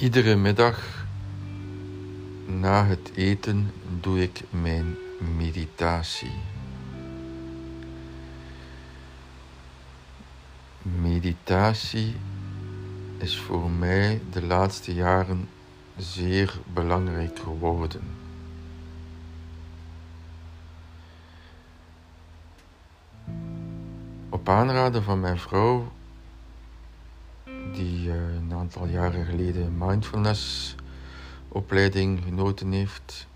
Iedere middag na het eten doe ik mijn meditatie. Meditatie is voor mij de laatste jaren zeer belangrijk geworden. Op aanraden van mijn vrouw die uh, een aantal jaren geleden mindfulness opleiding genoten heeft.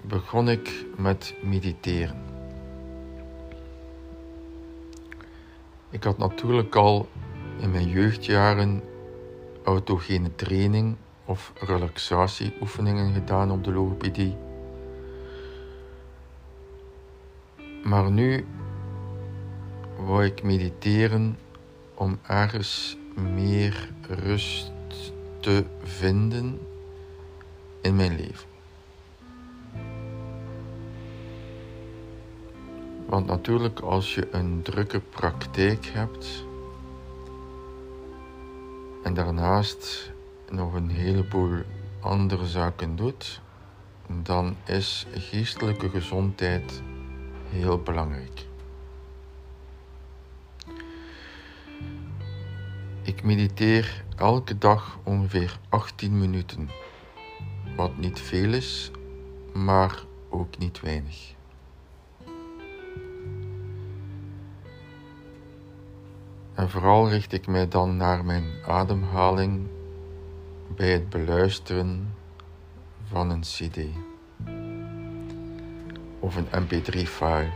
Begon ik met mediteren. Ik had natuurlijk al in mijn jeugdjaren autogene training of relaxatieoefeningen gedaan op de logopedie. Maar nu wou ik mediteren om ergens meer rust te vinden in mijn leven. Want natuurlijk, als je een drukke praktijk hebt en daarnaast nog een heleboel andere zaken doet, dan is geestelijke gezondheid heel belangrijk. Ik mediteer elke dag ongeveer 18 minuten, wat niet veel is, maar ook niet weinig. En vooral richt ik mij dan naar mijn ademhaling bij het beluisteren van een CD of een MP3-file.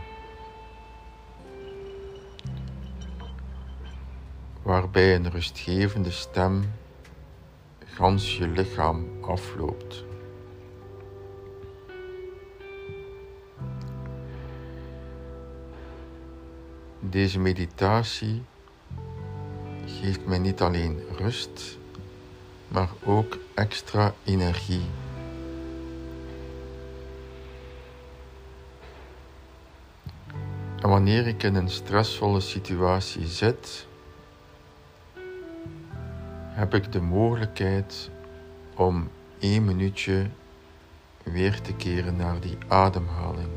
Waarbij een rustgevende stem gans je lichaam afloopt. Deze meditatie geeft mij niet alleen rust, maar ook extra energie. En wanneer ik in een stressvolle situatie zit, heb ik de mogelijkheid om één minuutje weer te keren naar die ademhaling.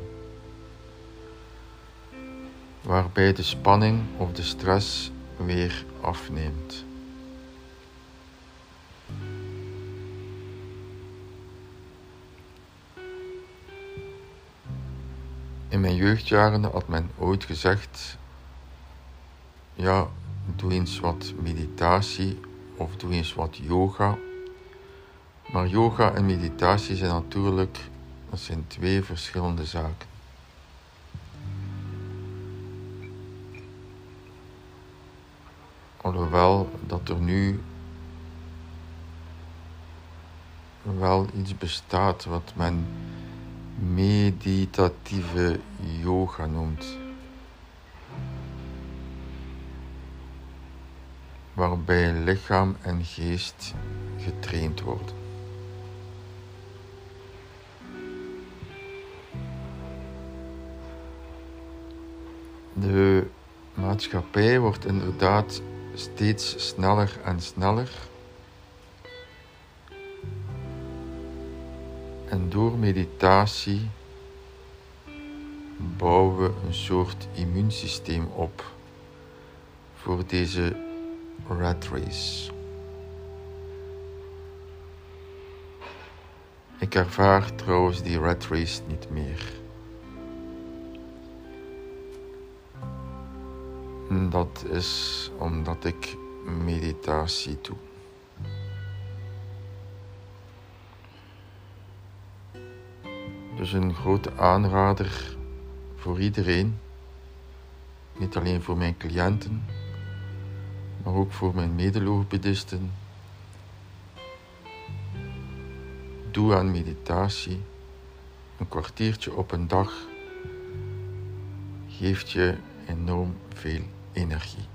Waarbij de spanning of de stress weer afneemt. In mijn jeugdjaren had men ooit gezegd: ja, doe eens wat meditatie of doe eens wat yoga. Maar yoga en meditatie zijn natuurlijk dat zijn twee verschillende zaken. Alhoewel dat er nu wel iets bestaat wat men meditatieve yoga noemt. Waarbij lichaam en geest getraind worden. De maatschappij wordt inderdaad steeds sneller en sneller. En door meditatie bouwen we een soort immuunsysteem op voor deze rat race. Ik ervaar trouwens die rat race niet meer. Dat is omdat ik meditatie doe. Dus een grote aanrader voor iedereen, niet alleen voor mijn cliënten, maar ook voor mijn medelogopedisten. Doe aan meditatie. Een kwartiertje op een dag geeft je enorm veel energie.